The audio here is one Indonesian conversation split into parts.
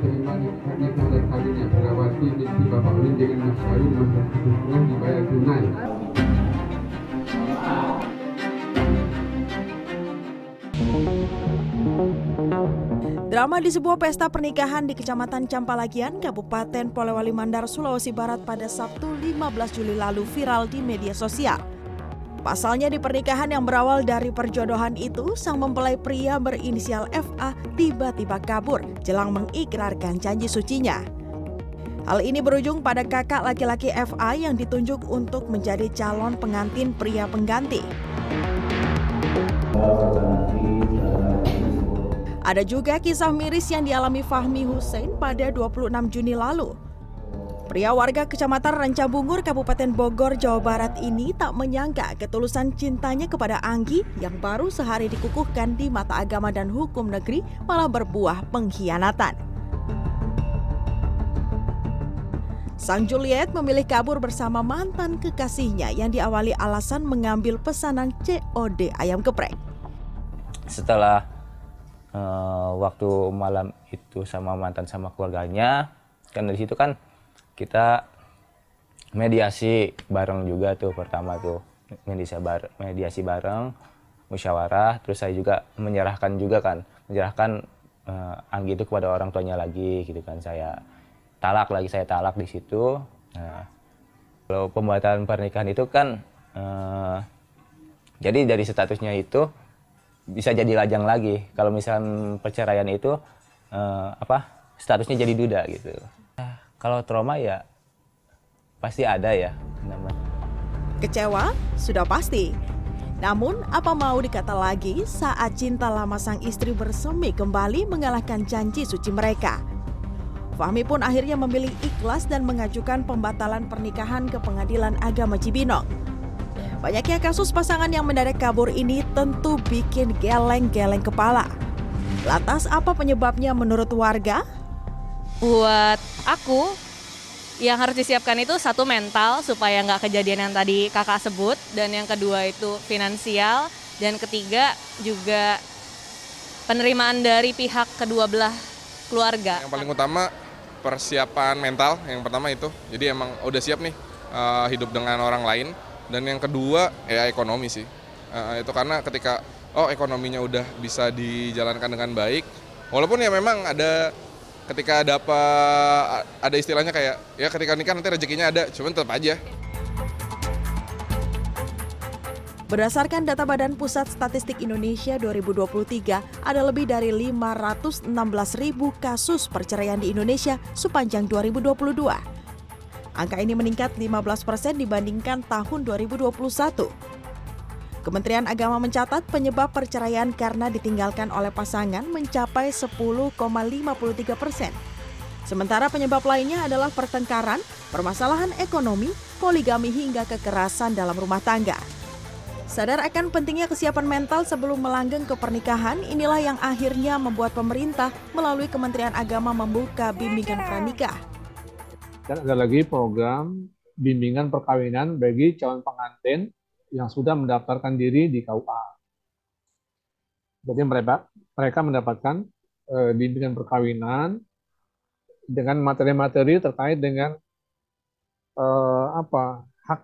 terima nikah dan kawinnya Berawati binti Bapak Ulin dengan Mas Kawin mahar dukungan dibayar tunai. Drama di sebuah pesta pernikahan di Kecamatan Campalagian, Kabupaten Polewali Mandar, Sulawesi Barat pada Sabtu 15 Juli lalu viral di media sosial. Pasalnya di pernikahan yang berawal dari perjodohan itu, sang mempelai pria berinisial FA tiba-tiba kabur jelang mengikrarkan janji sucinya. Hal ini berujung pada kakak laki-laki FA yang ditunjuk untuk menjadi calon pengantin pria pengganti. Ada juga kisah miris yang dialami Fahmi Hussein pada 26 Juni lalu. Pria warga Kecamatan Rancabungur, Kabupaten Bogor, Jawa Barat ini tak menyangka ketulusan cintanya kepada Anggi yang baru sehari dikukuhkan di mata agama dan hukum negeri malah berbuah pengkhianatan. Sang Juliet memilih kabur bersama mantan kekasihnya yang diawali alasan mengambil pesanan COD ayam geprek. Setelah uh, waktu malam itu sama mantan sama keluarganya kan dari situ kan kita mediasi bareng juga tuh pertama tuh. Mediasi bareng, mediasi bareng musyawarah terus saya juga menyerahkan juga kan. Menyerahkan uh, Anggi itu kepada orang tuanya lagi gitu kan. Saya talak lagi saya talak di situ. Nah kalau pembuatan pernikahan itu kan uh, jadi dari statusnya itu bisa jadi lajang lagi. Kalau misalnya perceraian itu uh, apa statusnya jadi duda gitu kalau trauma ya pasti ada ya kecewa? Sudah pasti. Namun apa mau dikata lagi saat cinta lama sang istri bersemi kembali mengalahkan janji suci mereka? Fahmi pun akhirnya memilih ikhlas dan mengajukan pembatalan pernikahan ke pengadilan agama Cibinong. Banyaknya kasus pasangan yang mendadak kabur ini tentu bikin geleng-geleng kepala. Lantas apa penyebabnya menurut warga? Buat aku, yang harus disiapkan itu satu mental supaya nggak kejadian yang tadi kakak sebut, dan yang kedua itu finansial, dan ketiga juga penerimaan dari pihak kedua belah keluarga. Yang paling utama persiapan mental, yang pertama itu. Jadi emang udah siap nih uh, hidup dengan orang lain. Dan yang kedua ya ekonomi sih. Uh, itu karena ketika oh ekonominya udah bisa dijalankan dengan baik. Walaupun ya memang ada ketika ada apa ada istilahnya kayak ya ketika nikah nanti rezekinya ada cuman tetap aja Berdasarkan data Badan Pusat Statistik Indonesia 2023, ada lebih dari 516 ribu kasus perceraian di Indonesia sepanjang 2022. Angka ini meningkat 15% persen dibandingkan tahun 2021. Kementerian Agama mencatat penyebab perceraian karena ditinggalkan oleh pasangan mencapai 10,53 persen. Sementara penyebab lainnya adalah pertengkaran, permasalahan ekonomi, poligami hingga kekerasan dalam rumah tangga. Sadar akan pentingnya kesiapan mental sebelum melanggeng ke pernikahan, inilah yang akhirnya membuat pemerintah melalui Kementerian Agama membuka bimbingan pranikah dan ada lagi program bimbingan perkawinan bagi calon pengantin yang sudah mendaftarkan diri di KUA. Jadi mereka mereka mendapatkan uh, bimbingan perkawinan dengan materi-materi terkait dengan uh, apa hak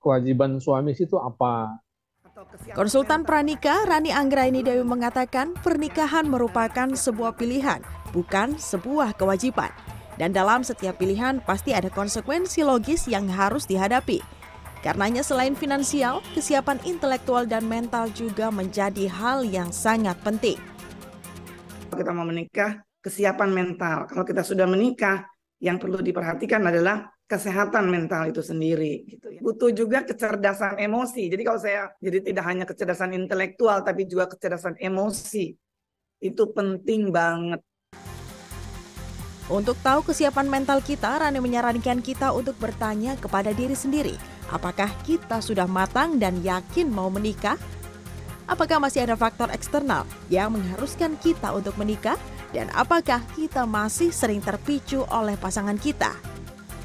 kewajiban suami itu apa. Konsultan pranika Rani Anggraini Dewi mengatakan pernikahan merupakan sebuah pilihan, bukan sebuah kewajiban. Dan dalam setiap pilihan pasti ada konsekuensi logis yang harus dihadapi. Karenanya selain finansial, kesiapan intelektual dan mental juga menjadi hal yang sangat penting. Kalau kita mau menikah, kesiapan mental. Kalau kita sudah menikah, yang perlu diperhatikan adalah kesehatan mental itu sendiri gitu ya. Butuh juga kecerdasan emosi. Jadi kalau saya jadi tidak hanya kecerdasan intelektual tapi juga kecerdasan emosi. Itu penting banget untuk tahu kesiapan mental kita, Rani menyarankan kita untuk bertanya kepada diri sendiri, apakah kita sudah matang dan yakin mau menikah? Apakah masih ada faktor eksternal yang mengharuskan kita untuk menikah? Dan apakah kita masih sering terpicu oleh pasangan kita?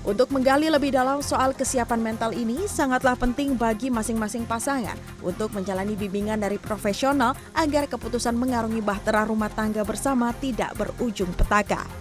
Untuk menggali lebih dalam soal kesiapan mental ini, sangatlah penting bagi masing-masing pasangan untuk menjalani bimbingan dari profesional agar keputusan mengarungi bahtera rumah tangga bersama tidak berujung petaka.